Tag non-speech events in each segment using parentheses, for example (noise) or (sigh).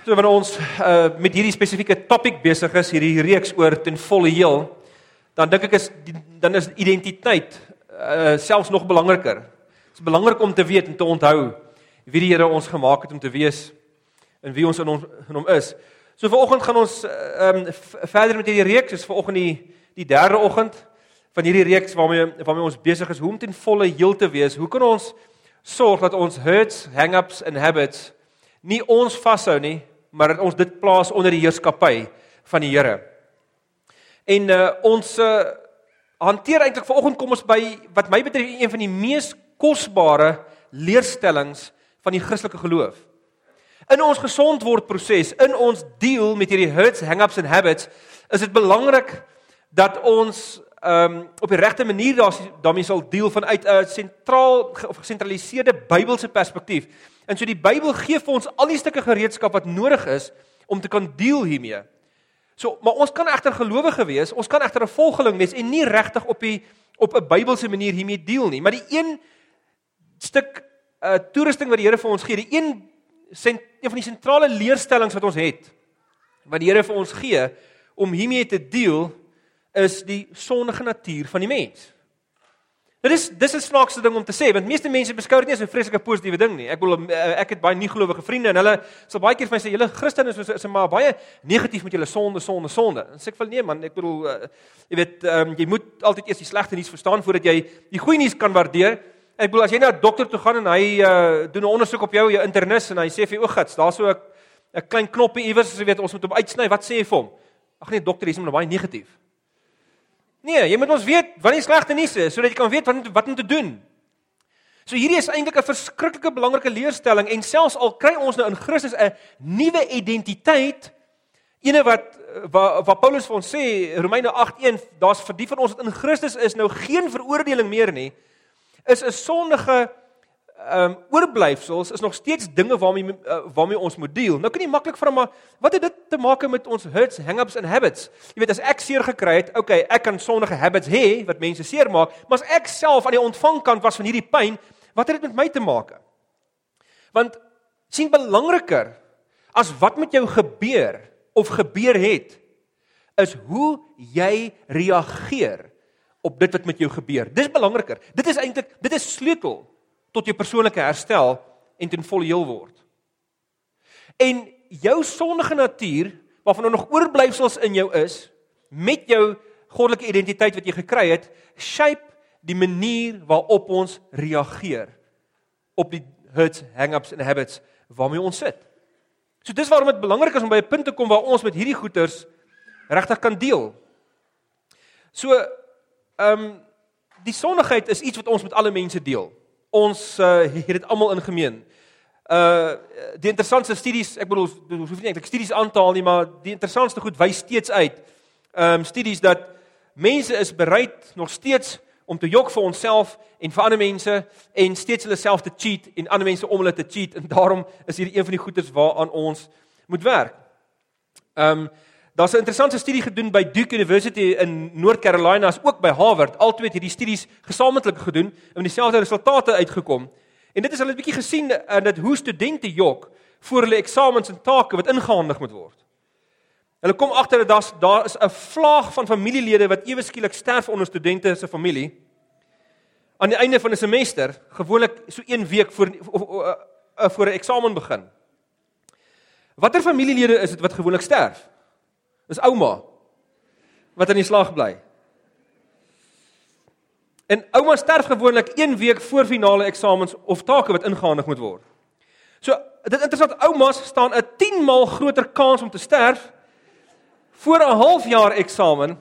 So wanneer ons uh met hierdie spesifieke topik besig is, hierdie reeks oor ten volle heel, dan dink ek is dan is identiteit uh selfs nog belangriker. Dit is belangrik om te weet en te onthou wie die Here ons gemaak het om te wees en wie ons in hom in hom is. So vanoggend gaan ons ehm um, verder met hierdie reeks. Dis vanoggend die die derde oggend van hierdie reeks waarmee waarmee ons besig is hoe om ten volle heel te wees. Hoe kan ons sorg dat ons hurts, hang-ups en habits nie ons vashou nie, maar dat ons dit plaas onder die heerskappy van die Here. En uh ons uh hanteer eintlik vanoggend kom ons by wat my betref een van die mees kosbare leerstellings van die Christelike geloof. In ons gesond word proses, in ons deel met hierdie hurts, hang-ups en habits, is dit belangrik dat ons ehm um, op die regte manier daarmee sal deel vanuit 'n sentraal of gesentraliseerde Bybelse perspektief. En so die Bybel gee vir ons al die stukke gereedskap wat nodig is om te kan deel hiermee. So, maar ons kan egter gelowige wees, ons kan egter 'n volgeling wees en nie regtig op die op 'n Bybelse manier hiermee deel nie. Maar die een stuk uh toerusting wat die Here vir ons gee, die een sent, een van die sentrale leerstellings wat ons het wat die Here vir ons gee om hiermee te deel is die sondige natuur van die mens. Dit is dis 'n snaakse ding om te sê want meeste mense beskou dit nie as 'n vreeslike positiewe ding nie. Ek bedoel eh, ek het baie nie gelowige vriende en hulle sal baie keer vir my sê julle Christene is is maar baie negatief met julle sonde, sonde, sonde. En sê ek vir nee man, ek bedoel uh, jy weet um, jy moet altyd eers die slegte nuus verstaan voordat jy die goeie nuus kan waardeer. Ek bedoel as jy na 'n dokter toe gaan en hy uh, doen 'n ondersoek op jou, jou internis en hy sê vir jou o, gits, daar's so 'n 'n klein knoppie iewers, jy weet ons moet hom uitsny. Wat sê jy vir hom? Ag nee, dokter, hy's nou baie negatief. Nee, jy moet ons weet wat die slegte nuus is sodat jy kan weet wat wat om te doen. So hierdie is eintlik 'n verskriklike belangrike leerstelling en selfs al kry ons nou in Christus 'n nuwe identiteit, ene wat wat wat Paulus vir ons sê Romeine 8:1, daar's vir die van ons wat in Christus is nou geen veroordeling meer nie, is 'n sondige ehm um, oorblyfsels is nog steeds dinge waarmee uh, waarmee ons moet deel. Nou kan jy maklik vra maar wat het dit te maak met ons hurts, hang-ups en habits? Jy weet as ek seer gekry het, okay, ek kan sondige habits hê wat mense seer maak, maar as ek self aan die ontvangkant was van hierdie pyn, wat het dit met my te maak? Want sien belangriker as wat met jou gebeur of gebeur het is hoe jy reageer op dit wat met jou gebeur. Dis belangriker. Dit is eintlik dit is sleutel tot jou persoonlike herstel en ten volle heel word. En jou sondige natuur waarvan er nog oorblyfsels in jou is met jou goddelike identiteit wat jy gekry het, shape die manier waarop ons reageer op die hurts, hang-ups en habits waarmee ons sit. So dis waarom dit belangrik is om by 'n punt te kom waar ons met hierdie goeters regtig kan deel. So ehm um, die sondigheid is iets wat ons met alle mense deel ons uh, het dit almal in gemeen. Uh die interessantste studies, ek bedoel hoef nie eintlik studies aan te haal nie, maar die interessantste goed wys steeds uit. Ehm um, studies dat mense is bereid nog steeds om te jok vir onsself en vir ander mense en steeds hulle self te cheat en ander mense om hulle te cheat en daarom is hierdie een van die goeders waaraan ons moet werk. Ehm um, Daar's 'n interessante studie gedoen by Duke University in North Carolina as ook by Harvard. Albei hierdie studies gesamentlik gedoen en dieselfde resultate uitgekom. En dit is hulle 'n bietjie gesien in dit hoe studente jok voor hulle eksamens en take wat ingehandig moet word. Hulle kom agter dat daar's daar is 'n vlaag van familielede wat ewe skielik sterf onder studente se familie. Aan die einde van 'n semester, gewoonlik so 1 week voor of, of, of, of voor 'n eksamen begin. Watter familielede is dit wat gewoonlik sterf? Dis ouma wat in die slag bly. En ouma sterf gewoonlik 1 week voor finale eksamens of take wat ingehandig moet word. So, dit interessant oumas staan 'n 10 maal groter kans om te sterf voor 'n halfjaar eksamen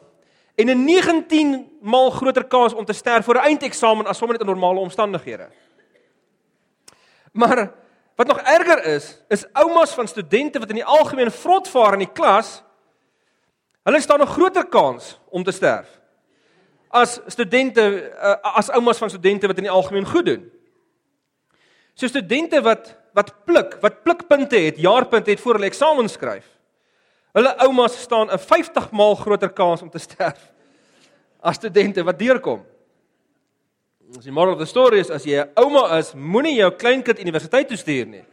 en 'n 19 maal groter kans om te sterf voor 'n eindeksamen as sommer net in normale omstandighede. Maar wat nog erger is, is oumas van studente wat in die algemeen vrot vaar in die klas Hulle staan 'n groter kans om te sterf as studente uh, as oumas van studente wat in die algemeen goed doen. So studente wat wat pluk, wat plukpunte het, jaarpunte het voor hulle eksamen skryf. Hulle oumas staan 'n 50 maal groter kans om te sterf as studente wat deurkom. As die moral of the story is as jy 'n ouma is, moenie jou kleinkind universiteit toe stuur nie.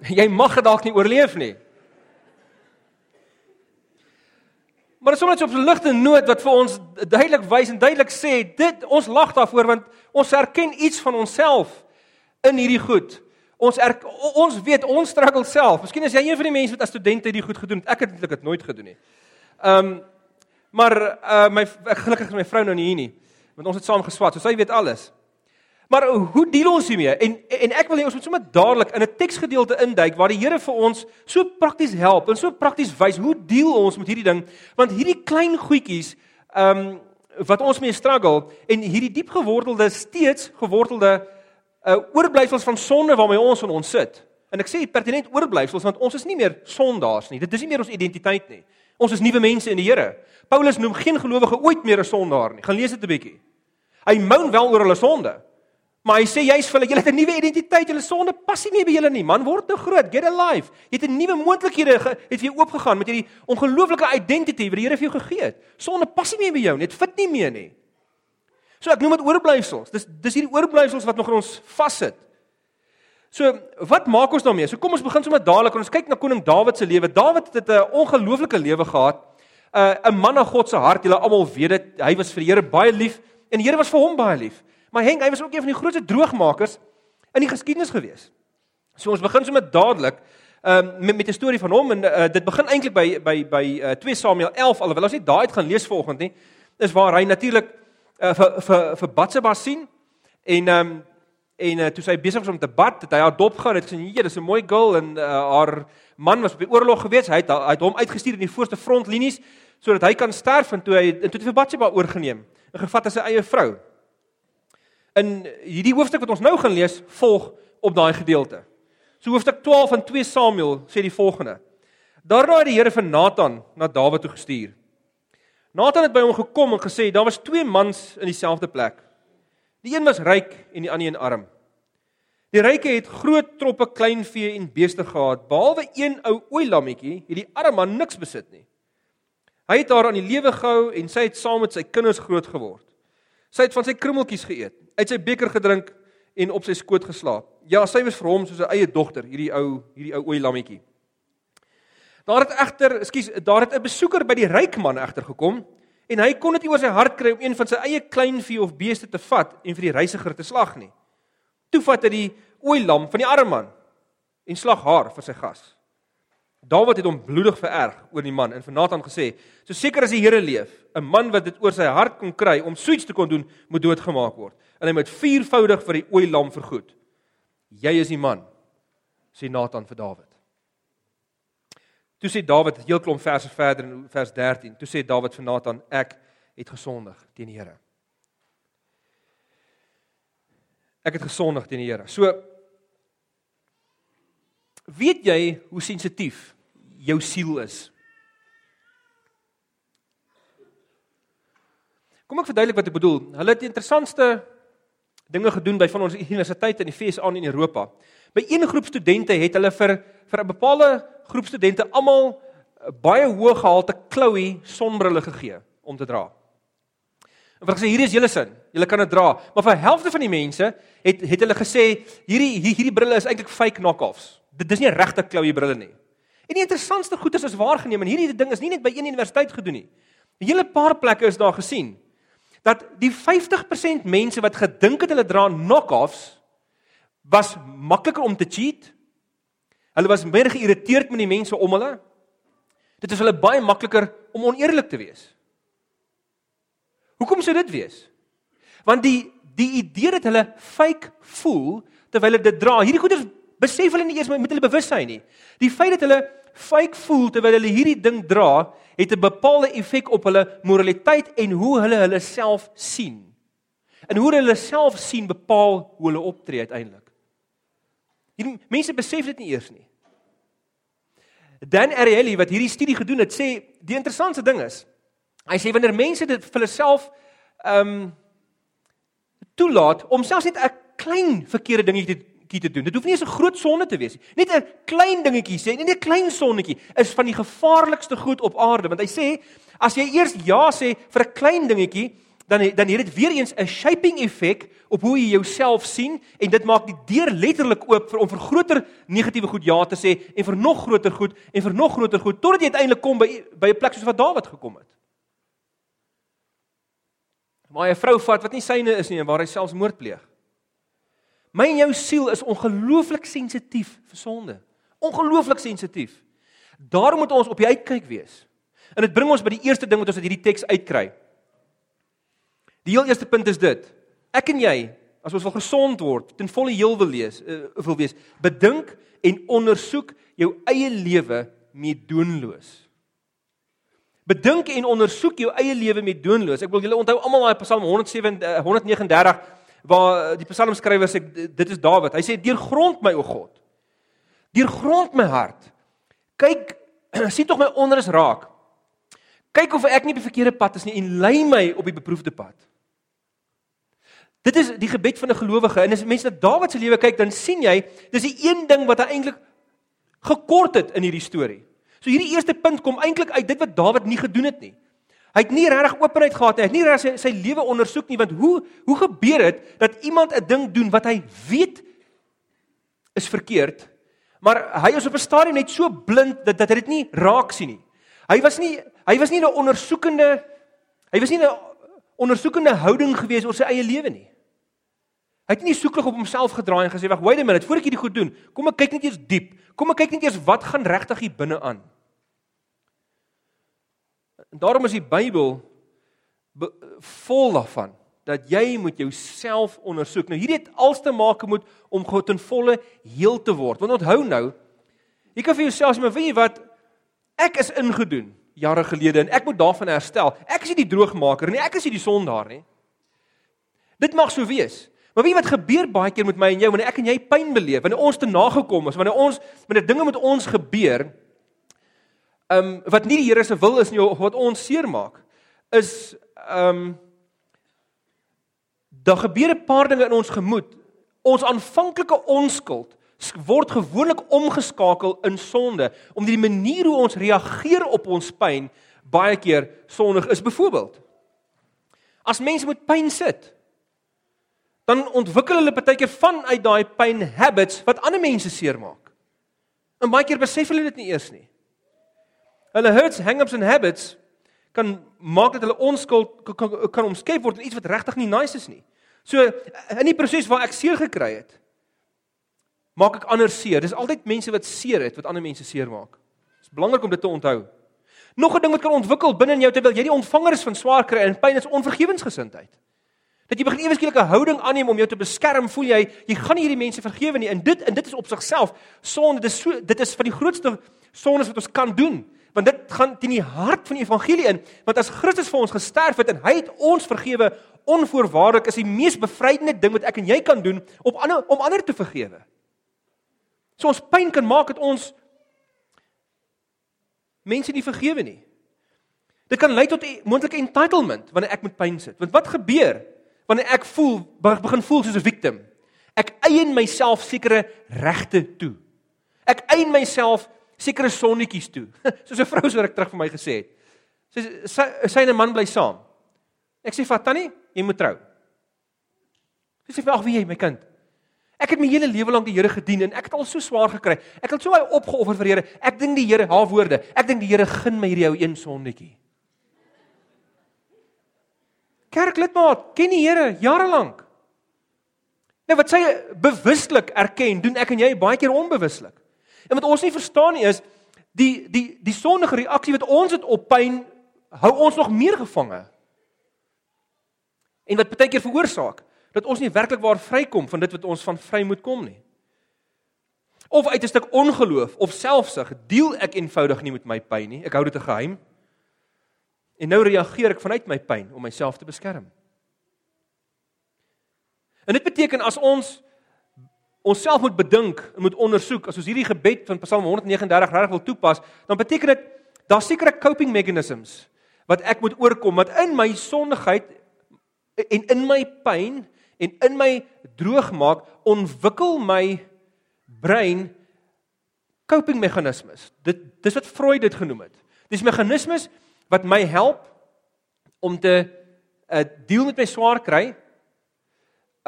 (laughs) Jy mag dit dalk nie oorleef nie. Maar dit is sommer op 'n ligte noot wat vir ons duidelik wys en duidelik sê, dit ons lag daarvoor want ons erken iets van onsself in hierdie goed. Ons er, ons weet ons struggle self. Miskien is jy een van die mense wat as student hierdie goed gedoen het. Ek het dit nooit gedoen nie. Ehm um, maar uh my gelukkig is my vrou nou nie hier nie. Want ons het saam geswat, so sy weet alles. Maar hoe deel ons hiermee? En en ek wil hê ons moet sommer dadelik in 'n teksgedeelte induik waar die Here vir ons so prakties help en so prakties wys hoe deel ons met hierdie ding? Want hierdie klein goedjies, ehm um, wat ons mee struggle en hierdie diep gewortelde steeds gewortelde uh oorblyfsels van sonde waarmee ons in ons sit. En ek sê pertinent oorblyfsels want ons is nie meer sondaars nie. Dit is nie meer ons identiteit nie. Ons is nuwe mense in die Here. Paulus noem geen gelowige ooit meer 'n sondaar nie. Gaan lees dit 'n bietjie. Hy moan wel oor hulle sonde. Maar hy sê jy's vir hulle, julle het 'n nuwe identiteit, julle sonde pas nie meer by julle nie. Man word nou groot, get alive. Jy het 'n nuwe moontlikhede het vir jou oopgegaan met hierdie ongelooflike identity wat die Here vir jou gegee het. Sonde pas nie meer by jou nie, dit fit nie meer nie. So ek noem dit oorblyfsels. Dis dis hierdie oorblyfsels wat nog in ons vassit. So, wat maak ons daarmee? So kom ons begin sommer dadelik en ons kyk na koning Dawid se lewe. Dawid het 'n ongelooflike lewe gehad. 'n uh, 'n man na God se hart. Julle almal weet dit. Hy was vir die Here baie lief en die Here was vir hom baie lief. Maar Henk, hy was ook een van die grootste droogmakers in die geskiedenis gewees. So ons begin sommer dadelik um, met met 'n storie van hom en uh, dit begin eintlik by by by uh, 2 Samuel 11 alhoewel ons nie daai uit gaan lees vanoggend nie. Is waar hy natuurlik uh, vir vir vir Batsheba sien en ehm um, en uh, toe sy besig was om te bad, het hy haar dop gehad. Hy het gesê, "Nee, dis 'n mooi girl en uh, haar man was op die oorlog gewees. Hy het hy het hom uitgestuur in die voorste frontlinies sodat hy kan sterf en toe hy en toe het vir Batsheba oorgeneem en gevat as sy eie vrou in hierdie hoofstuk wat ons nou gaan lees, volg op daai gedeelte. So hoofstuk 12 van 2 Samuel sê die volgende: Daarna het die Here vir Nathan na Dawid toe gestuur. Nathan het by hom gekom en gesê daar was twee mans in dieselfde plek. Die een was ryk en die ander een arm. Die ryke het groot troppe kleinvee en beeste gehad, behalwe een ou ooi lammetjie, het die arme man niks besit nie. Hy het haar aan die lewe gehou en sy het saam met sy kinders groot geword. Sy het van sy krummeltjies geëet, uit sy beker gedrink en op sy skoot geslaap. Ja, sy was vir hom soos 'n eie dogter, hierdie ou, hierdie ou ooi lammetjie. Daar het egter, ekskuus, daar het 'n besoeker by die ryk man egter gekom en hy kon dit nie oor sy hart kry om een van sy eie kleinvee of beeste te vat en vir die reisiger te slag nie. Toe vat hy die ooi lam van die arme man en slag haar vir sy gas. Dawid het hom bloedig vererg oor die man en vir Nathan gesê: "So seker as die Here leef, 'n man wat dit oor sy hart kon kry om suits te kon doen, moet doodgemaak word en hy moet viervoudig vir die ooi lam vergoed. Jy is die man," sê Nathan vir Dawid. Toe sê Dawid heel klomp verse verder in vers 13. Toe sê Dawid vir Nathan: "Ek het gesondig teen die Here." Ek het gesondig teen die Here. So Weet jy hoe sensitief jou siel is? Kom ek verduidelik wat ek bedoel. Hulle het die interessantste dinge gedoen by van ons universiteite in die FSA en in Europa. By een groep studente het hulle vir vir 'n bepaalde groep studente almal baie hoë gehalte kloue sonbrille gegee om te dra. En hulle gesê hier is julle sin, julle kan dit dra, maar vir helfte van die mense het het hulle gesê hierdie hierdie brille is eintlik fake knock-offs dit dis nie regte kloue brille nie. En die interessantste goeie is waargeneem en hierdie ding is nie net by een universiteit gedoen nie. 'n Hele paar plekke is daar gesien dat die 50% mense wat gedink het hulle dra knock-offs was makliker om te cheat. Hulle was meer geïrriteerd met die mense om hulle. Dit is hulle baie makliker om oneerlik te wees. Hoekom sou dit wees? Want die die idee dat hulle fake voel terwyl hulle dit dra, hierdie goeders besef hulle nie eers met hulle bewussyn nie. Die feit dat hulle fake voel terwyl hulle hierdie ding dra, het 'n bepaalde effek op hulle moraliteit en hoe hulle hulle self sien. En hoe hulle self sien bepaal hoe hulle optree uiteindelik. Hierdie mense besef dit nie eers nie. Dan Ariely wat hierdie studie gedoen het, sê die interessantste ding is, hy sê wanneer mense dit vir hulle self ehm um, toelaat om selfs net 'n klein verkeerde dingetjie te te doen. Dit hoef nie eens 'n groot sonde te wees nie. Net 'n klein dingetjie sê, net 'n klein sonnetjie is van die gevaarlikste goed op aarde, want hy sê as jy eers ja sê vir 'n klein dingetjie, dan dan het dit weer eens 'n shaping effek op hoe jy jouself sien en dit maak die deur letterlik oop vir om vir groter negatiewe goed ja te sê en vir nog groter goed en vir nog groter goed totdat jy uiteindelik kom by by 'n plek soos wat Dawid gekom het. Waar hy 'n vrou vat wat nie syne is nie en waar hy selfs moord pleeg. My en jou siel is ongelooflik sensitief vir sonde. Ongelooflik sensitief. Daarom moet ons op die uitkyk wees. En dit bring ons by die eerste ding wat ons uit hierdie teks uitkry. Die heel eerste punt is dit. Ek en jy, as ons wil gesond word, ten volle heel wil lees, uh, wil wees, bedink en ondersoek jou eie lewe meedoenloos. Bedink en ondersoek jou eie lewe meedoenloos. Ek wil julle onthou almal daai Psalm 107 uh, 139 waar die psalmskrywer sê dit is Dawid. Hy sê deurgrond my o God. Deurgrond my hart. Kyk, (clears throat) sien tog my onrus raak. Kyk of ek nie op die verkeerde pad is nie en lei my op die beproefde pad. Dit is die gebed van 'n gelowige en as mense na Dawid se lewe kyk, dan sien jy, dis die een ding wat hy eintlik gekort het in hierdie storie. So hierdie eerste punt kom eintlik uit dit wat Dawid nie gedoen het nie. Hy het nie regtig openheid gehad nie. Hy het nie regtig sy, sy lewe ondersoek nie want hoe hoe gebeur dit dat iemand 'n ding doen wat hy weet is verkeerd, maar hy is op 'n stadium net so blind dat dat hy dit nie raak sien nie. Hy was nie hy was nie 'n ondersoekende hy was nie 'n ondersoekende houding gewees oor sy eie lewe nie. Hy het nie soeklig op homself gedraai en gesê wag, wait a minute, voor ek hierdie goed doen, kom ek kyk net eers diep. Kom ek kyk net eers wat gaan regtig hier binne aan. En daarom is die Bybel vol daarvan dat jy moet jouself ondersoek. Nou hierdie het alles te maak met om God ten volle heel te word. Want onthou nou, jy kan vir jouself sê, maar weet jy wat? Ek is ingedoen jare gelede en ek moet daarvan herstel. Ek is nie die droogmaker nie, ek is nie die sondaar nie. Dit mag so wees. Maar weet jy wat gebeur baie keer met my en jou wanneer ek en jy pyn beleef, wanneer ons te nagekom is, wanneer ons wanneer dinge met ons gebeur, ehm um, wat nie die Here se wil is nie of wat ons seermaak, is ehm um, daar gebeur 'n paar dinge in ons gemoed. Ons aanvanklike onskuld word gewoonlik omgeskakel in sonde om die manier hoe ons reageer op ons pyn baie keer sondig is. Byvoorbeeld, as mense met pyn sit, dan ontwikkel hulle baie keer vanuit daai pyn habits wat ander mense seermaak. En baie keer besef hulle dit nie eers nie. Hulle hurts, hang-ups en habits kan maak dat hulle onskuld kan, kan omskep word in iets wat regtig nie nice is nie. So in die proses waar ek seer gekry het, maak ek ander seer. Dis altyd mense wat seer het wat ander mense seermaak. Dit is belangrik om dit te onthou. Nog 'n ding wat kan ontwikkel binne in jou terwyl jy die ontvanger is van swaar kry en pyn is onvergewensgesindheid. Dat jy begin eweskielik 'n houding aanneem om jou te beskerm, voel jy jy gaan nie hierdie mense vergewe nie. En dit en dit is op sigself sonde. Dit is so dit is van die grootste sondes wat ons kan doen. Want dit gaan teen die hart van die evangelie in. Want as Christus vir ons gesterf het en hy het ons vergewe onvoorwaardelik, is die mees bevrydende ding wat ek en jy kan doen op ander om ander te vergewe. So ons pyn kan maak dat ons mense nie vergewe nie. Dit kan lei tot moontlike entitlement wanneer ek met pyn sit. Want wat gebeur wanneer ek voel begin voel soos 'n victim? Ek eien myself sekere regte toe. Ek eien myself sekere sonnetjies toe. (laughs) Soos 'n vrou soos ek terug vir my gesê het. Sy sy, sy en 'n man bly saam. Ek sê vir Tannie, jy moet trou. Sy sê vir ag wie jy my kind. Ek het my hele lewe lank die Here gedien en ek het al so swaar gekry. Ek het so baie opgeoffer vir die Here. Ek dink die Here, haar woorde, ek dink die Here gun my hierdie ou een sondetjie. Kerklidmaat, ken die Here jare lank. Nou wat sy bewuslik erken, doen ek en jy baie keer onbewuslik. En wat ons nie verstaan nie is die die die sondige reaksie wat ons het op pyn hou ons nog meer gevange. En wat baie keer veroorsaak dat ons nie werklik waar vrykom van dit wat ons van vry moet kom nie. Of uit 'n stuk ongeloof of selfsug, deel ek eenvoudig nie met my pyn nie. Ek hou dit 'n geheim. En nou reageer ek vanuit my pyn om myself te beskerm. En dit beteken as ons onsself moet bedink en moet ondersoek, as ons hierdie gebed van Psalm 139 regtig wil toepas, dan beteken dit daar sekerre coping mechanisms wat ek moet oorkom wat in my sondigheid en in my pyn en in my droog maak, ontwikkel my brein coping meganismes. Dit dis wat Freud dit genoem het. Dis meganismes wat my help om te uh deel met my swaar kry.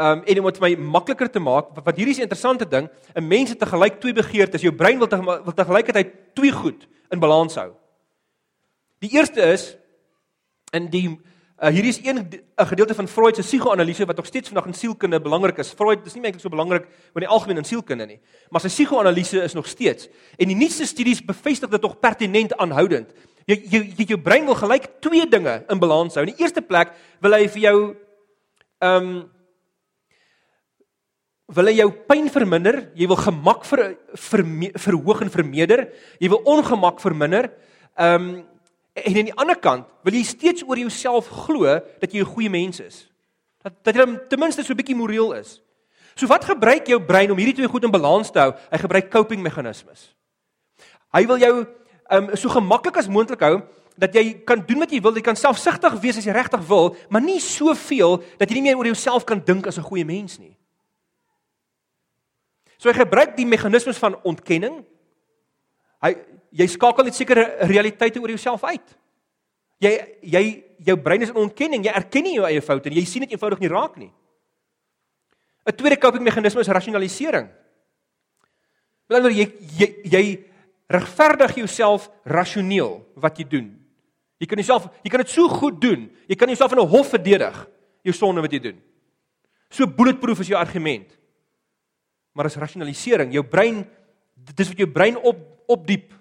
Um en om dit vir my makliker te maak, want hierdie is 'n interessante ding, 'n mens het te gelyk twee begeertes. Jou brein wil te wil te gelykheid twee goed in balans hou. Die eerste is in die Uh, hierdie is een 'n gedeelte van Freud se psigoanalise wat nog steeds vandag in sielkunde belangrik is. Freud is nie eintlik so belangrik in die algemeen in sielkunde nie, maar sy psigoanalise is nog steeds. En die nuutste studies bevestig dit tog pertinent aanhoudend. Jy jy jy jou brein wil gelyk twee dinge in balans hou. In die eerste plek wil hy vir jou um, wil hy jou pyn verminder, jy wil gemak ver, ver verhoog en vermeerder, jy wil ongemak verminder. Ehm um, En aan die ander kant wil jy steeds oor jouself glo dat jy 'n goeie mens is. Dat dat jy ten minste so 'n bietjie moreel is. So wat gebruik jou brein om hierdie twee goed in balans te hou? Hy gebruik coping meganismes. Hy wil jou um so gemaklik as moontlik hou dat jy kan doen wat jy wil, jy kan selfsugtig wees as jy regtig wil, maar nie soveel dat jy nie meer oor jouself kan dink as 'n goeie mens nie. So hy gebruik die meganismes van ontkenning. Hy jy skakel net sekere realiteite oor jouself uit. Jy jy jou brein is in ontkenning, jy erken nie jou eie foute nie. Jy sien dit eenvoudig nie raak nie. 'n Tweede coping meganisme is rasionalisering. Wanneer jy jy jy regverdig jouself rasioneel wat jy doen. Jy kan jouself jy kan dit so goed doen. Jy kan jouself in 'n hof verdedig jou sonde wat jy doen. So bulletproof is jou argument. Maar as rasionalisering, jou brein dis wat jou brein op opdiep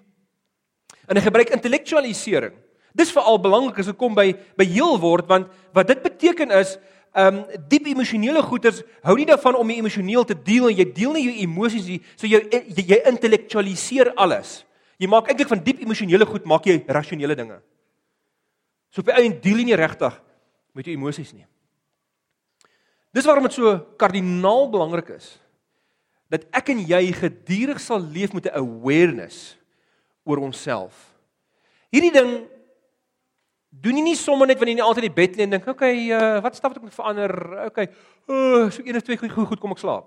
En hy gebruik intellektualisering. Dis veral belangrik as dit kom by by heel word want wat dit beteken is um diep emosionele goeters hou nie daarvan om jy emosioneel te deel en jy deel nie jou emosies nie so jy jy, jy intellektualiseer alles. Jy maak eintlik van diep emosionele goed maak jy rasionele dinge. So op 'n einde deel jy nie regtig met jou emosies nie. Dis waarom dit so kardinaal belangrik is dat ek en jy gedurig sal leef met 'n awareness oor onsself. Hierdie ding doen nie sommer net wanneer jy altyd in die bed lê en dink, "Oké, okay, uh, wat stap ek moet verander? Oké, okay, uh, so een of twee goed goed kom ek slaap."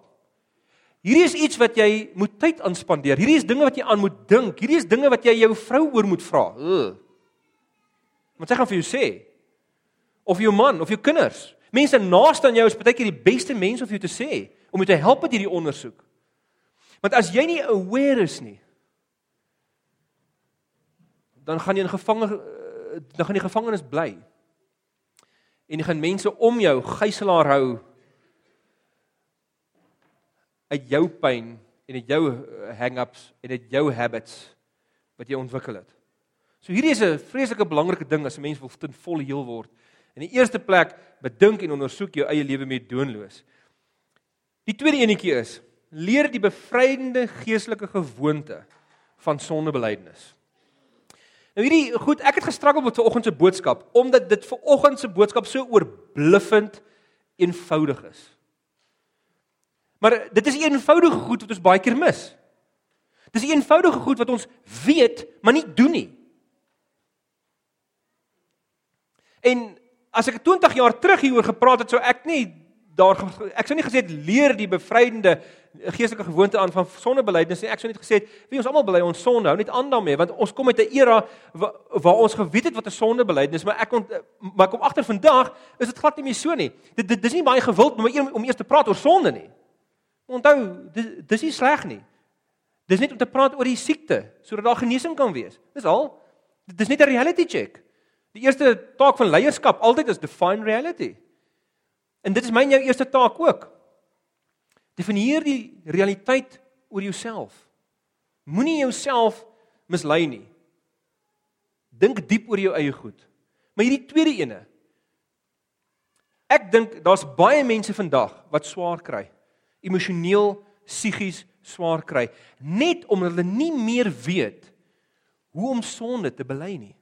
Hierdie is iets wat jy moet tyd aan spandeer. Hierdie is dinge wat jy aan moet dink. Hierdie is dinge wat jy jou vrou oor moet vra. Wat sy gaan vir jou sê? Of jou man of jou kinders. Mense naaste aan jou is baie keer die beste mense om vir jou te sê om jou te help met hierdie ondersoek. Want as jy nie aware is nie, dan gaan jy in gevange dan gaan jy gevangenes bly. En jy gaan mense om jou gijslaar hou uit jou pyn en uit jou eh, hang-ups en uit jou habits wat jy ontwikkel het. So hierdie is 'n vreeslike belangrike ding as 'n mens wil ten volle heel word. In die eerste plek, bedink en ondersoek jou eie lewe met doonloos. Die tweede enetjie is: leer die bevrydende geestelike gewoonte van sondebelydenis. Nou hierdie goed, ek het gestruggle met vanoggend se boodskap omdat dit vanoggend se boodskap so oorbluffend eenvoudig is. Maar dit is 'n eenvoudige goed wat ons baie keer mis. Dis 'n eenvoudige goed wat ons weet, maar nie doen nie. En as ek 20 jaar terug hieroor gepraat het, sou ek nie daar ek sou nie gesê leer die bevrydende geestelike gewoonte aan van sondebelydenis nie. Ek sou net gesê het, wie ons almal bely ons sonde, hou net aan daarmee want ons kom uit 'n era waar, waar ons geweet het wat 'n sondebelydenis is, maar ek ont, maar kom agter vandag is dit glad nie meer so nie. Dit dit dis nie baie gewild om eers om eers te praat oor sonde nie. Onthou, dis dis nie sleg nie. Dis net om te praat oor die siekte sodat daar genesing kan wees. Dis al. Dis net 'n reality check. Die eerste taak van leierskap altyd is define reality. En dit is my en jou eerste taak ook. Definieer die realiteit oor jouself. Moenie jouself mislei nie. Dink diep oor jou eie goed. Maar hierdie tweede ene. Ek dink daar's baie mense vandag wat swaar kry. Emosioneel, psigies swaar kry net omdat hulle nie meer weet hoe om sonde te bely nie.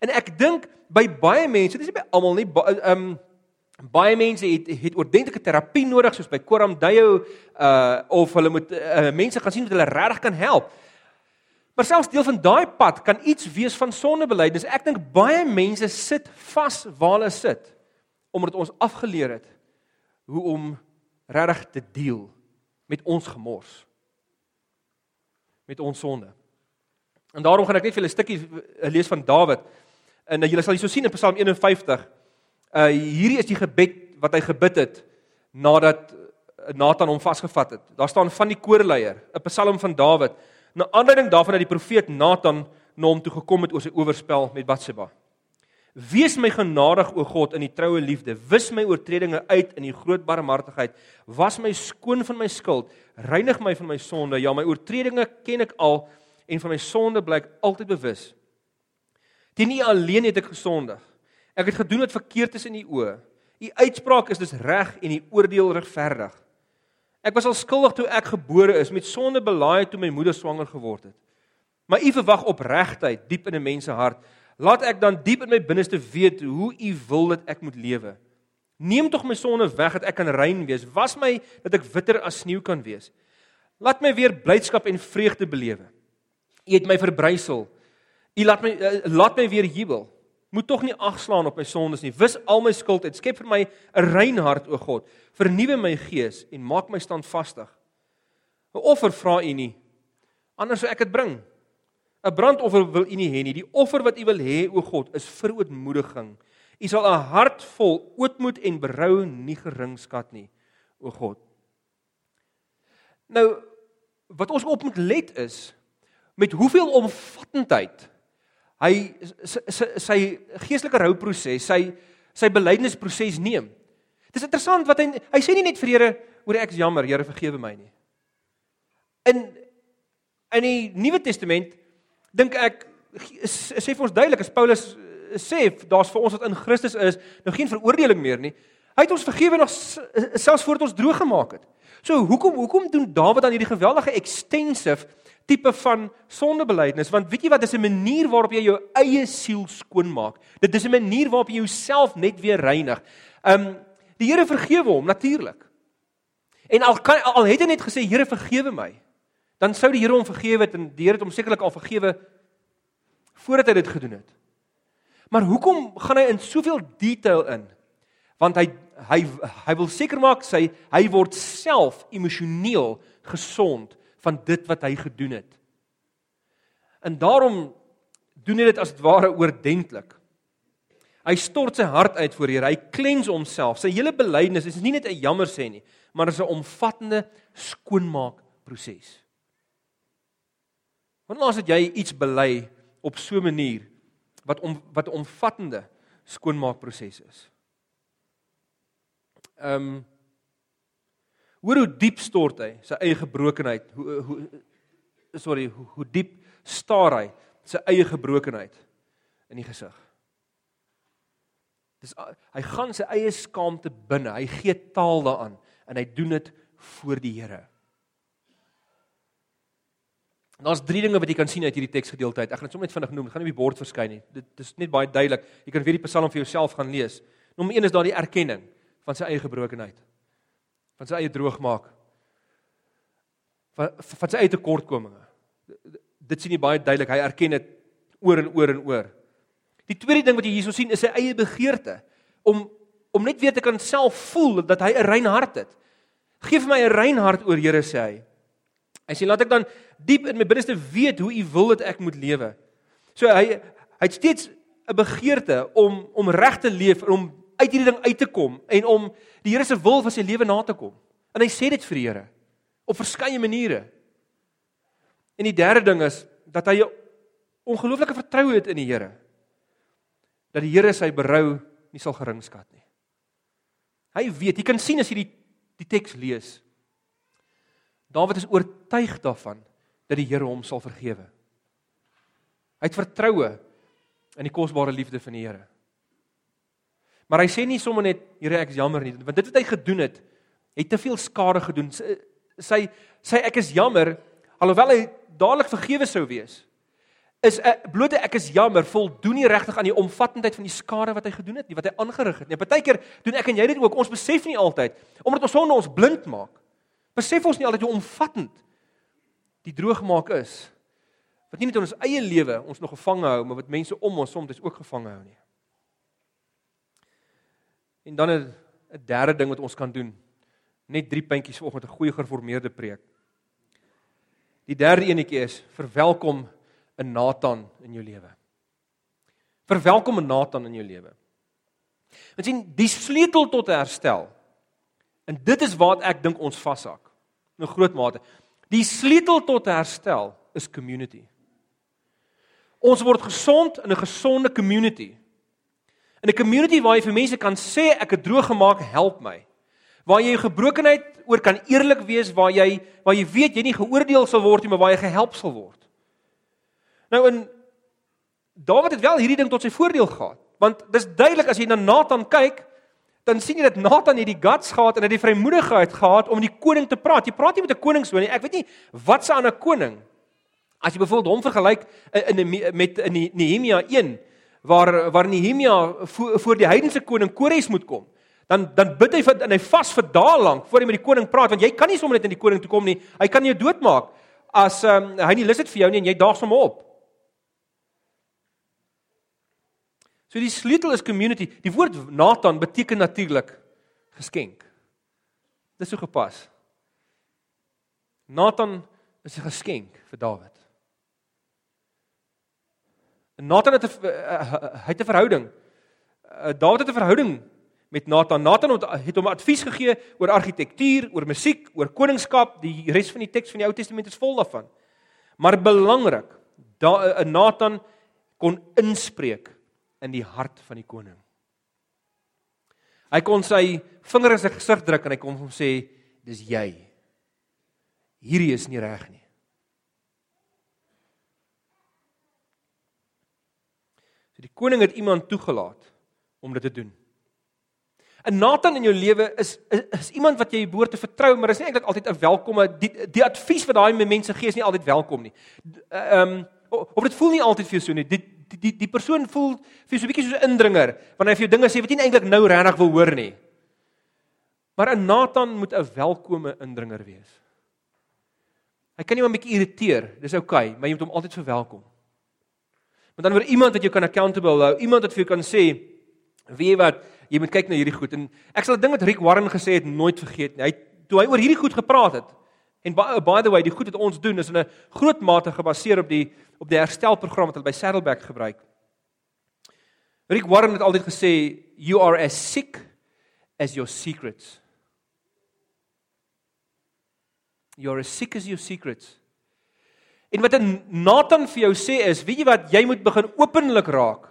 En ek dink by baie mense, dis nie by almal nie, ehm um, Baie mense het het ordentlike terapie nodig soos by Koram Dayo uh of hulle moet uh, mense gaan sien wat hulle regtig kan help. Maar selfs deel van daai pad kan iets wees van sondebelydenis. Ek dink baie mense sit vas waar hulle sit omdat ons afgeleer het hoe om regtig te deel met ons gemors. Met ons sonde. En daarom gaan ek net vir julle 'n stukkie lees van Dawid. En uh, julle sal hierso sien in Psalm 51 Uh hierdie is die gebed wat hy gebid het nadat Nathan hom vasgevat het. Daar staan van die koorleier, 'n Psalm van Dawid, na aanleiding daarvan dat die profeet Nathan na hom toe gekom het oor sy oorspel met Batsheba. Wees my genadig o God in die troue liefde. Wis my oortredinge uit in die groot barmhartigheid. Was my skoon van my skuld. Reinig my van my sonde. Ja, my oortredinge ken ek al en van my sonde blyk altyd bewus. Teen U alleen het ek gesondig. Ek het gedoen wat verkeerd is in U oë. U uitspraak is dus reg en U oordeel regverdig. Ek was al skuldig toe ek gebore is, met sonde belaaid toe my moeder swanger geword het. Maar U verwag opregtheid diep in 'n mens se hart. Laat ek dan diep in my binneste weet hoe U wil dat ek moet lewe. Neem tog my sonde weg dat ek kan rein wees. Was my dat ek witter as sneeu kan wees. Laat my weer blydskap en vreugde belewe. U het my verbrysel. U laat my uh, laat my weer jubel. Moet tog nie agslaan op my sondes nie. Wis al my skuld uit. Skep vir my 'n rein hart o God. Vernuwe my gees en maak my standvastig. 'n Offer vra U nie. Anders sou ek dit bring. 'n Brandoffer wil U nie hê nie. Die offer wat U wil hê o God is verootmoediging. U sal 'n hart vol ootmoed en berou nie geringskat nie o God. Nou wat ons op moet let is met hoeveel omvattendheid hy sy, sy geestelike rouproses, sy sy belydenisproses neem. Dis interessant wat hy hy sê nie net vir Here oor ek is jammer, Here vergewe my nie. In in die Nuwe Testament dink ek sê vir ons duidelik as Paulus sê daar's vir ons wat in Christus is, nou geen veroordeling meer nie. Hy het ons vergewe nog selfs voordat ons droog gemaak het. So hoekom hoekom doen Dawid dan hierdie geweldige extensive tipe van sondebelydenis want weet jy wat dis 'n manier waarop jy jou eie siel skoon maak. Dit is 'n manier waarop jy jouself net weer reinig. Um die Here vergewe hom natuurlik. En al kan al het hy net gesê Here vergewe my, dan sou die Here hom vergewe het en die Here het hom sekerlik al vergewe voordat hy dit gedoen het. Maar hoekom gaan hy in soveel detail in? Want hy hy hy wil seker maak sy hy word self emosioneel gesond van dit wat hy gedoen het. En daarom doen hy dit as ware oordentlik. Hy stort sy hart uit voor Here. Hy klens homself. Sy hele belydenis is nie net 'n jammer sê nie, maar is 'n omvattende skoonmaak proses. Wanneer laas het jy iets bely op so 'n manier wat om wat omvattende skoonmaak proses is? Ehm um, Hoor hoe diep stort hy sy eie gebrokenheid. Hoe hoe sorry, hoe, hoe diep staar hy sy eie gebrokenheid in die gesig. Dis hy gaan sy eie skaamte binne. Hy gee taal daaraan en hy doen dit voor die Here. Daar's drie dinge wat jy kan sien uit hierdie teksgedeelte uit. Ek gaan dit sommer net vinnig noem. Dit gaan nie op die bord verskyn nie. Dit is net baie duidelik. Jy kan weer die Psalm vir jouself gaan lees. Nommer 1 is daardie erkenning van sy eie gebrokenheid van sy eie droogmaak van van sy eie tekortkominge. Dit sien jy baie duidelik. Hy erken dit oor en oor en oor. Die tweede ding wat jy hierso sien is sy eie begeerte om om net weer te kan self voel dat hy 'n rein hart het. Geef my 'n rein hart oor Here sê hy. Hy sê laat ek dan diep in my binneste weet hoe u wil dat ek moet lewe. So hy hy het steeds 'n begeerte om om reg te leef en om uit hierdie ding uit te kom en om die Here se wil vir sy lewe na te kom. En hy sê dit vir die Here op verskeie maniere. En die derde ding is dat hy 'n ongelooflike vertroue het in die Here. Dat die Here sy berou nie sal geringskat nie. Hy weet, jy kan sien as jy die die teks lees. Dawid is oortuig daarvan dat die Here hom sal vergewe. Hy het vertroue in die kosbare liefde van die Here. Maar hy sê nie sommer net Here ek is jammer nie, want dit wat hy gedoen het, het te veel skade gedoen. Sy sy ek is jammer alhoewel hy dadelik vergewe sou wees. Is 'n blote ek is jammer voldoen nie regtig aan die omvattendheid van die skade wat hy gedoen het nie, wat hy aangerig het nie. Partykeer doen ek en jy dit ook. Ons besef nie altyd omdat ons sonde ons blind maak. Besef ons nie altyd hoe omvattend die droogmaak is. Wat nie net in ons eie lewe ons nog gevange hou, maar wat mense om ons soms ook gevange hou nie. En dan 'n 'n derde ding wat ons kan doen. Net drie puntjies vanoggend 'n goeie geformeerde preek. Die derde enetjie is verwelkom 'n Nathan in jou lewe. Verwelkom 'n Nathan in jou lewe. Ons sien die sleutel tot herstel. En dit is waar ek dink ons vashak. In 'n groot mate. Die sleutel tot herstel is community. Ons word gesond in 'n gesonde community. In 'n community waar jy vir mense kan sê ek het droog gemaak, help my. Waar jy jou gebrokenheid oor kan eerlik wees, waar jy waar jy weet jy nie geoordeel sal word nie, maar waar jy gehelp sal word. Nou in Dawid het wel hierdie ding tot sy voordeel gehad. Want dis duidelik as jy na Nathan kyk, dan sien jy dat Nathan hierdie guts gehad en hy het die vrymoedigheid gehad om met die koning te praat. Jy praat nie met 'n koning so nie. Ek weet nie wat se ander koning. As jy byvoorbeeld hom vergelyk in met in Nehemia 1 waar waar Nehemia voor, voor die heidense koning Kores moet kom, dan dan bid hy vir en hy vas vir dae lank voor hy met die koning praat want jy kan nie sommer net in die koning toe kom nie. Hy kan jou doodmaak as um, hy nie lus het vir jou nie en jy daag hom op. So die sleutel is community. Die woord Nathan beteken natuurlik geskenk. Dis so gepas. Nathan is 'n geskenk vir Dawid. Nathan het 'n hy het 'n verhouding. Eh, Dawid het 'n verhouding met Nathan. Nathan het hom advies gegee oor argitektuur, oor musiek, oor koningskap. Die res van die teks van die Ou Testament is vol daarvan. Maar belangrik, da, Nathan kon inspreek in die hart van die koning. Hy kon sy vinger in sy gesig druk en hy kon hom sê dis jy. Hierdie is nie reg nie. Die koning het iemand toegelaat om dit te doen. 'n Nathan in jou lewe is, is is iemand wat jy behoort te vertrou, maar is nie eintlik altyd 'n welkome die die advies wat daai mense gee is nie altyd welkom nie. Ehm um, of dit voel nie altyd vir jou so nie. Die die die die persoon voel vir so 'n bietjie soos 'n indringer wanneer hy vir jou dinge sê wat jy nie eintlik nou regtig wil hoor nie. Maar 'n Nathan moet 'n welkome indringer wees. Hy kan jou 'n bietjie irriteer, dis oukei, okay, maar jy moet hom altyd verwelkom. Want dan word iemand wat jy kan accountable hou, iemand wat vir jou kan sê, weet jy wat, jy moet kyk na hierdie goed en ek sal 'n ding wat Rick Warren gesê het nooit vergeet nie. Hy toe hy oor hierdie goed gepraat het. En by, by the way, die goed wat ons doen is in 'n groot mate gebaseer op die op die herstelprogram wat hulle by Saddleback gebruik. Rick Warren het altyd gesê you are as sick as your secrets. You are as sick as your secrets. En wat Nathan vir jou sê is, weet jy wat, jy moet begin openlik raak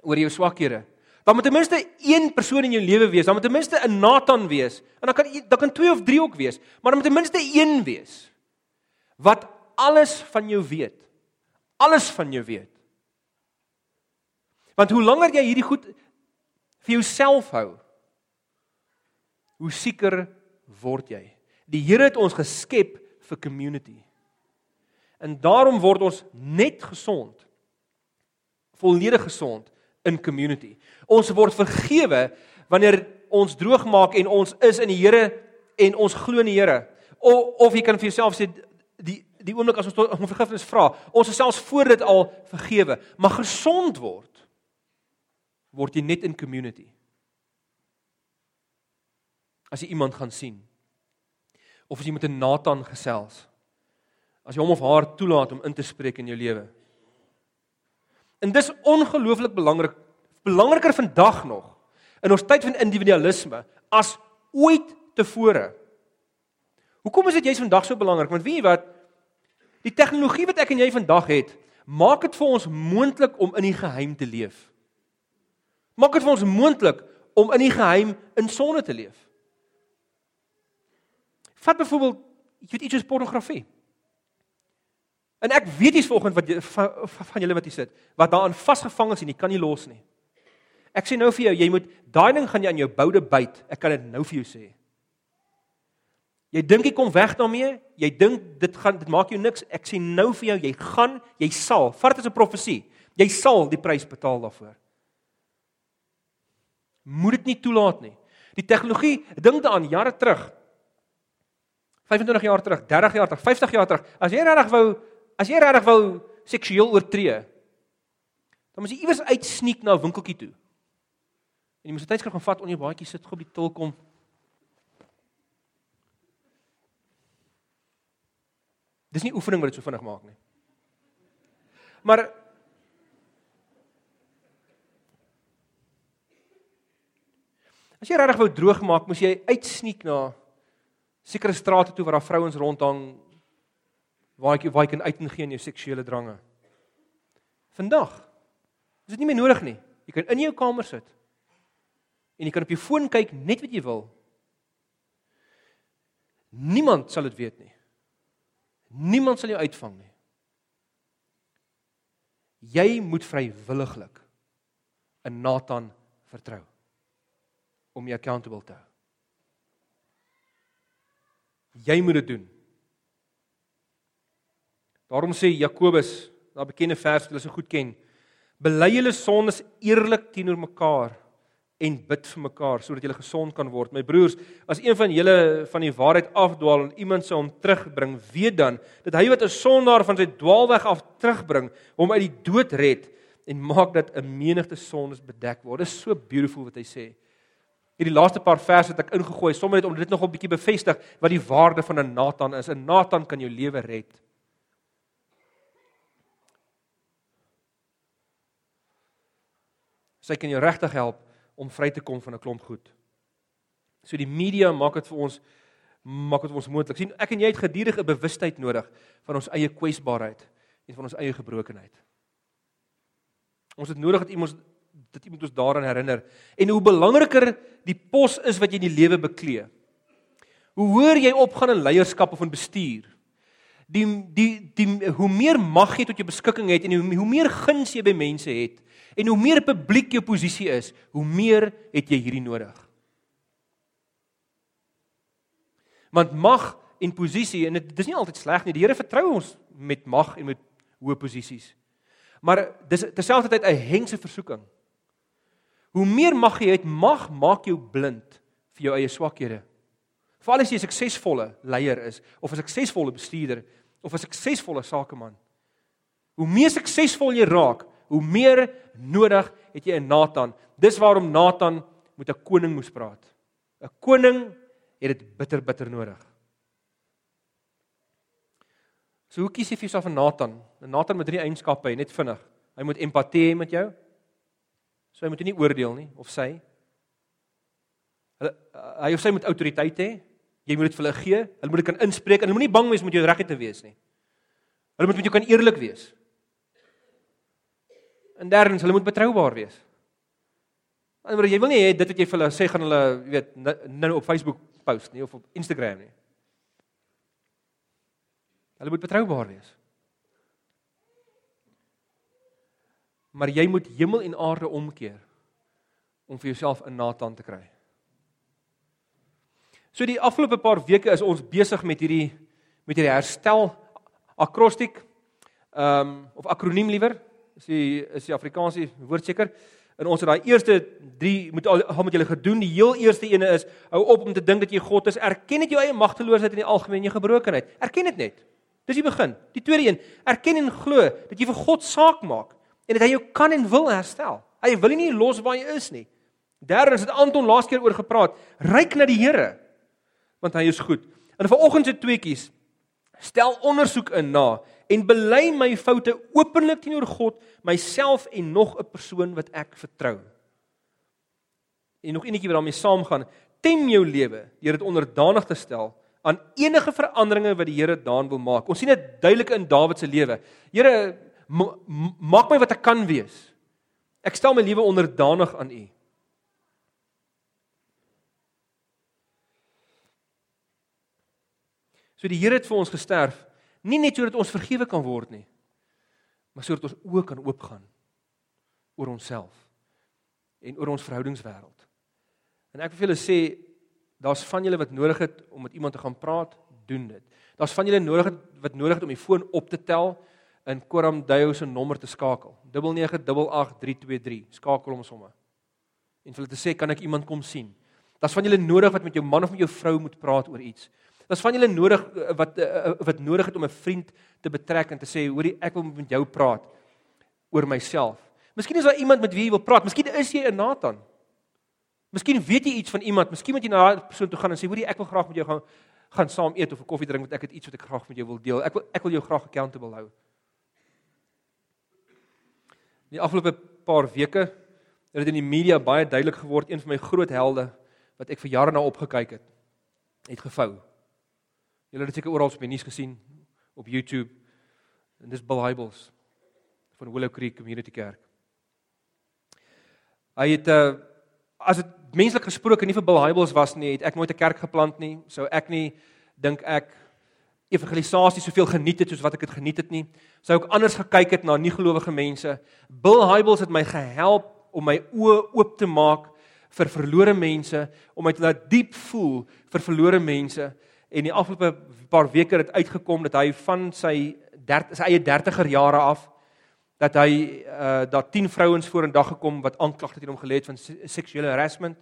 oor jou swakhede. Dan moet ten minste een persoon in jou lewe wees, dan moet ten minste 'n Nathan wees. En dan kan dan kan twee of drie ook wees, maar dan moet ten minste een wees wat alles van jou weet. Alles van jou weet. Want hoe langer jy hierdie goed vir jouself hou, hoe sieker word jy. Die Here het ons geskep vir community. En daarom word ons net gesond. Volledig gesond in community. Ons word vergewe wanneer ons droog maak en ons is in die Here en ons glo in die Here. Of of jy kan vir jouself sê die die oomblik as ons om vergifnis vra, ons is selfs voor dit al vergewe, maar gesond word word jy net in community. As jy iemand gaan sien of as jy met 'n Nathan gesels, as jy hom of haar toelaat om in te spreek in jou lewe. En dis ongelooflik belangrik, belangriker vandag nog in ons tyd van individualisme as ooit tevore. Hoekom is dit jy's vandag so belangrik? Want weet jy wat? Die tegnologie wat ek en jy vandag het, maak dit vir ons moontlik om in die geheim te leef. Maak dit vir ons moontlik om in die geheim in sonde te leef. Vat byvoorbeeld, jy weet iets soos pornografie. En ek weet jy's volgens wat jy, van, van julle wat hier sit, wat daaraan vasgevang is en jy kan nie los nie. Ek sê nou vir jou, jy moet daai ding gaan jy aan jou boude byt. Ek kan dit nou vir jou sê. Jy dink jy kom weg daarmee? Jy dink dit gaan dit maak jou niks. Ek sê nou vir jou, jy gaan, jy sal. Vat dit as 'n profesie. Jy sal die prys betaal daarvoor. Moet dit nie toelaat nie. Die tegnologie, dink daaraan jare terug. 25 jaar terug, 30 jaar terug, 50 jaar terug. As jy regtig wou, as jy regtig wou seksueel oortree, dan moet jy iewers uitsneek na 'n winkeltjie toe. En jy moet 'n tydskrif gaan vat onder jou baadjie sit, gou op die til kom, Dis nie oefening wat dit so vinnig maak nie. Maar As jy regtig wou droog maak, moes jy uitsneek na sekere strate toe waar daar vrouens rondhang waar jy waar jy kan uitengee in jou seksuele drange. Vandag is dit nie meer nodig nie. Jy kan in jou kamer sit en jy kan op jou foon kyk net wat jy wil. Niemand sal dit weet nie. Niemand sal jou uitvang nie. Jy moet vrywilliglik in Nathan vertrou om jou accountable te hou. Jy moet dit doen. Daarom sê Jakobus, daai bekende vers wat julle so goed ken, bely julle sondes eerlik teenoor mekaar en bid vir mekaar sodat julle gesond kan word. My broers, as een van julle van die waarheid afdwaal en iemand sou hom terugbring, weet dan dat hy wat 'n sondaar van sy dwaalweg af terugbring, hom uit die dood red en maak dat 'n menigte sondes bedek word. Dit is so beautiful wat hy sê. Hierdie laaste paar verse wat ek ingegooi, sommer net om dit nog 'n bietjie bevestig wat die waarde van 'n Nathan is. 'n Nathan kan jou lewe red. Sy kan jou regtig help om vry te kom van 'n klomp goed. So die media maak dit vir ons maak dit vir ons moontlik. sien ek en jy het gedurig 'n bewustheid nodig van ons eie kwesbaarheid en van ons eie gebrokenheid. Ons het nodig dat iemand dat iemand ons daaraan herinner en hoe belangriker die pos is wat jy in die lewe beklee. Hoe hoër jy opgaan in leierskap of in bestuur, die die die hoe meer mag jy tot jou beskikking het en hoe, hoe meer guns jy by mense het, En hoe meer publiek jou posisie is, hoe meer het jy hierdie nodig. Want mag en posisie en dit dis nie altyd sleg nie. Die Here vertrou ons met mag en met hoë posisies. Maar dis terselfdertyd 'n hengse versoeking. Hoe meer mag jy het, mag maak jou blind vir jou eie swakhede. Veral as jy 'n suksesvolle leier is of 'n suksesvolle bestuurder of 'n suksesvolle sakeman. Hoe meer suksesvol jy raak, hoe meer nodig het jy 'n Nathan. Dis waarom Nathan met 'n koning moes praat. 'n Koning het dit bitter bitter nodig. So hoe kies jy vir jouself 'n Nathan? 'n Nathan met drie eienskappe, net vinnig. Hy moet empatie hê met jou. So hy moet nie oordeel nie of sy. Hulle hy of sy moet autoriteit hê. Jy moet dit vir hulle gee. Hulle moet dit kan inspreek en hulle moenie bang wees om jou reg te wees nie. Hulle moet met jou kan eerlik wees. En derdens, hulle moet betroubaar wees. Anders jy wil nie hê dit wat jy vir hulle sê gaan hulle, jy weet, nou op Facebook post nie of op Instagram nie. Hulle moet betroubaar wees. Maar jy moet hemel en aarde omkeer om vir jouself 'n Nathan te kry. So die afgelope paar weke is ons besig met hierdie met hierdie herstel akrostiek ehm um, of akroniem liewer is die is die Afrikaanse woord seker. En ons het daai eerste 3 moet al, al met julle gedoen. Die heel eerste ene is hou op om te dink dat jy God is. Erken net jou eie magteloosheid in die algemeen, jou gebrokenheid. Erken dit net. Dis die begin. Die tweede een, erken en glo dat jy vir God saak maak en dat hy jou kan en wil herstel. Hy wil nie los waar jy is nie. Derdens het Anton laas keer oor gepraat. Ryk na die Here want hy is goed. En vanoggend se tweetjies stel ondersoek in na en bely my foute openlik teenoor God, myself en nog 'n persoon wat ek vertrou. En nog enetjie wat daarmee saamgaan, tem jou lewe deur dit onderdanig te stel aan enige veranderinge wat die Here daan wil maak. Ons sien dit duidelik in Dawid se lewe. Here, maak my wat ek kan wees. Ek stel my lewe onderdanig aan U. So die Here het vir ons gesterf Nie net sodat ons vergewe kan word nie, maar sodat ons oë kan oopgaan oor onsself en oor ons verhoudingswêreld. En ek wil vir julle sê, daar's van julle wat nodig het om met iemand te gaan praat, doen dit. Daar's van julle nodig het, wat nodig het om die foon op te tel in Koram Dayo se nommer te skakel. 998323. Skakel hom sommer. En vir hulle te sê, kan ek iemand kom sien? Daar's van julle nodig wat met jou man of met jou vrou moet praat oor iets. Daar's van julle nodig eh, wat eh, eh, wat nodig het om 'n vriend te betrek en te sê, hoorie, ek wil met jou praat oor myself. Miskien is daar iemand met wie jy wil praat. Miskien is jy 'n Nathan. Miskien weet jy iets van iemand. Miskien moet jy na daai persoon toe gaan en sê, hoorie, ek wil graag met jou gaan gaan saam eet of 'n koffie drink want ek het iets wat ek graag met jou wil deel. Ek wil ek wil jou graag accountable hou. Die afgelope paar weke het dit in die media baie duidelik geword een van my groot helde wat ek vir jare na opgekyk het, het gevou. Julle het dit seker oral op die nuus gesien op YouTube. En dis Bill Hybels van Willow Creek Community Kerk. Hy het 'n uh, eh, as dit menslik gesproke nie vir Bill Hybels was nie, het ek nooit 'n kerk geplant nie. Sou ek nie dink ek evangelisasie soveel geniet het soos wat ek dit geniet het nie. Sou ek anders gekyk het na nie gelowige mense. Bill Hybels het my gehelp om my oë oop te maak vir verlore mense, om my te laat diep voel vir verlore mense. En die afgelope paar weke het uitgekom dat hy van sy 30 sy eie 30er jare af dat hy uh daar 10 vrouens voor in dag gekom wat aanklagte teen hom gelê het van seksuele harassment.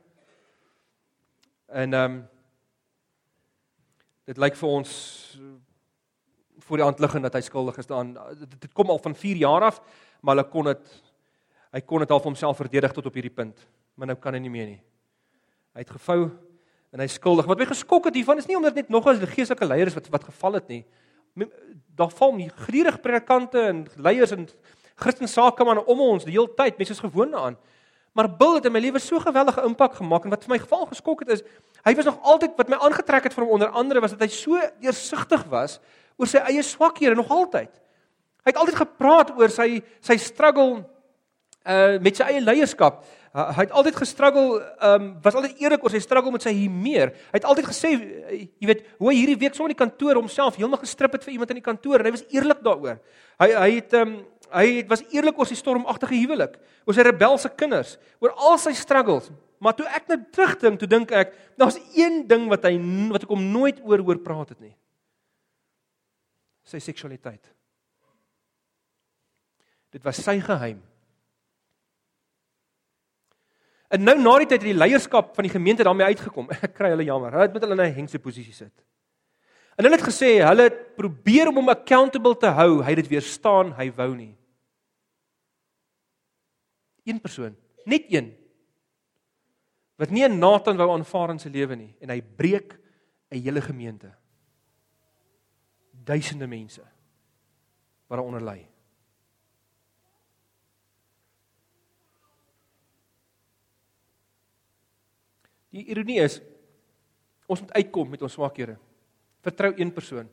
En ehm um, dit lyk vir ons voor die hand liggend dat hy skuldig is daaraan. Dit, dit kom al van 4 jaar af, maar hulle kon dit hy kon dit al vir homself verdedig tot op hierdie punt, maar nou kan hy nie meer nie. Hy het gevou en hy skuldig. Wat my geskok het hiervan is nie omdat net nog die geestelike leiers wat wat geval het nie. Daar val nie gedurig predikante en leiers en Christen sakemanne om ons die hele tyd, mense is gewoond daaraan. Maar Bill het in my lewe so geweldige impak gemaak en wat vir my geval geskok het is hy was nog altyd wat my aangetrek het van hom onder andere was dat hy so deursigtig was oor sy eie swakhede nog altyd. Hy het altyd gepraat oor sy sy struggle uh met sy eie leierskap. Uh, hy het altyd gestruggle, ehm um, was altyd eerlik oor sy struggle met sy humeur. Hy het altyd gesê, uh, jy weet, hoe hy hierdie week so in die kantoor homself heeltemal gestrip het vir iemand in die kantoor en hy was eerlik daaroor. Hy hy het ehm um, hy was eerlik oor sy stormagtige huwelik, oor sy rebelse kinders, oor al sy struggles. Maar toe ek nou terugdink, toe dink ek, daar's een ding wat hy wat ek hom nooit oor hoor praat het nie. Sy seksualiteit. Dit was sy geheim. En nou na die tyd het die leierskap van die gemeente daarmee uitgekom. (laughs) Ek kry hulle jammer. Hulle het met hulle in 'n hengse posisie sit. En hulle het gesê hulle het probeer om hom accountable te hou. Hy het dit weerstaan, hy wou nie. Een persoon, net een wat nie 'n Nathan wou aanvaar in sy lewe nie en hy breek 'n hele gemeente. Duisende mense wat daaronder lê. Die ironie is ons moet uitkom met ons swakhede. Vertrou een persoon.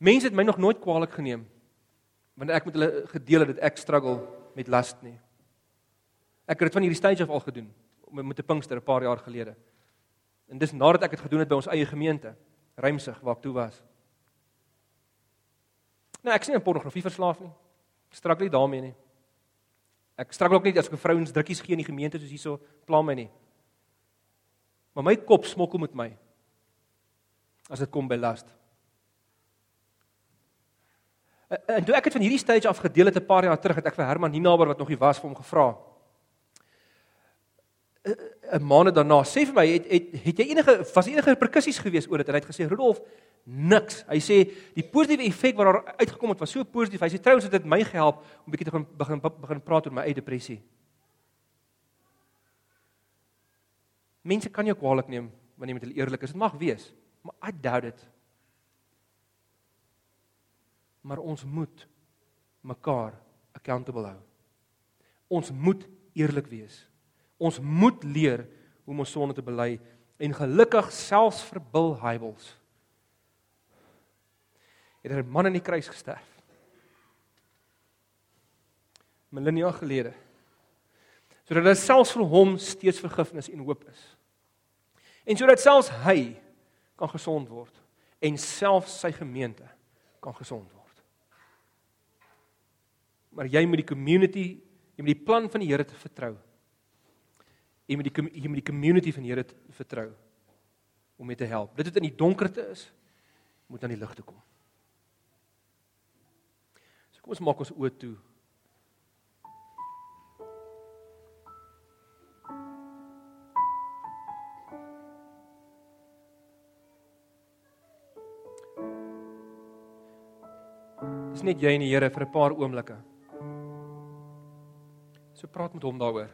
Mense het my nog nooit kwaadlik geneem wanneer ek met hulle gedeel het dat ek struggle met las nie. Ek het dit van hierdie stage af al gedoen met 'n Pinkster 'n paar jaar gelede. En dis nadat ek dit gedoen het by ons eie gemeente, Rymsig waar ek toe was. Nou ek sien 'n pornografie verslaaf nie. Struggle nie daarmee nie. Ek struggle ook nie as ek vrouens drukkies gee in die gemeente soos hierso pla my nie. Maar my kop smokkel met my as dit kom by las. En toe ek het van hierdie stage af gedeel het 'n paar jaar terug het ek vir Herman Ninaber wat nog nie was vir hom gevra. 'n maand daarna sê vir my het het het jy enige was enige reperkusies gewees oor dit en hy het gesê Rudolf niks. Hy sê die positiewe effek wat daar uitgekom het was so positief. Hy sê trouens het dit my gehelp om bietjie te begin begin begin praat oor my eie depressie. Mense kan jou kwaadlik neem wanneer jy met hulle eerlik is. Dit mag wees, maar I doubt it. Maar ons moet mekaar accountable hou. Ons moet eerlik wees. Ons moet leer hoe om ons sonde te bely en gelukkig selfs vir Bill Hybels. Het 'n man aan die kruis gesterf. Millennia gelede sodat daar selfs vir hom steeds vergifnis en hoop is. En sodat selfs hy kan gesond word en selfs sy gemeente kan gesond word. Maar jy moet die community, jy moet die plan van die Here te vertrou. Jy moet die jy moet die community van die Here vertrou om mee te help. Dit wat in die donkerte is, moet aan die lig toe kom. So kom ons maak ons oë toe Dis net jy en die Here vir 'n paar oomblikke. So praat met hom daaroor.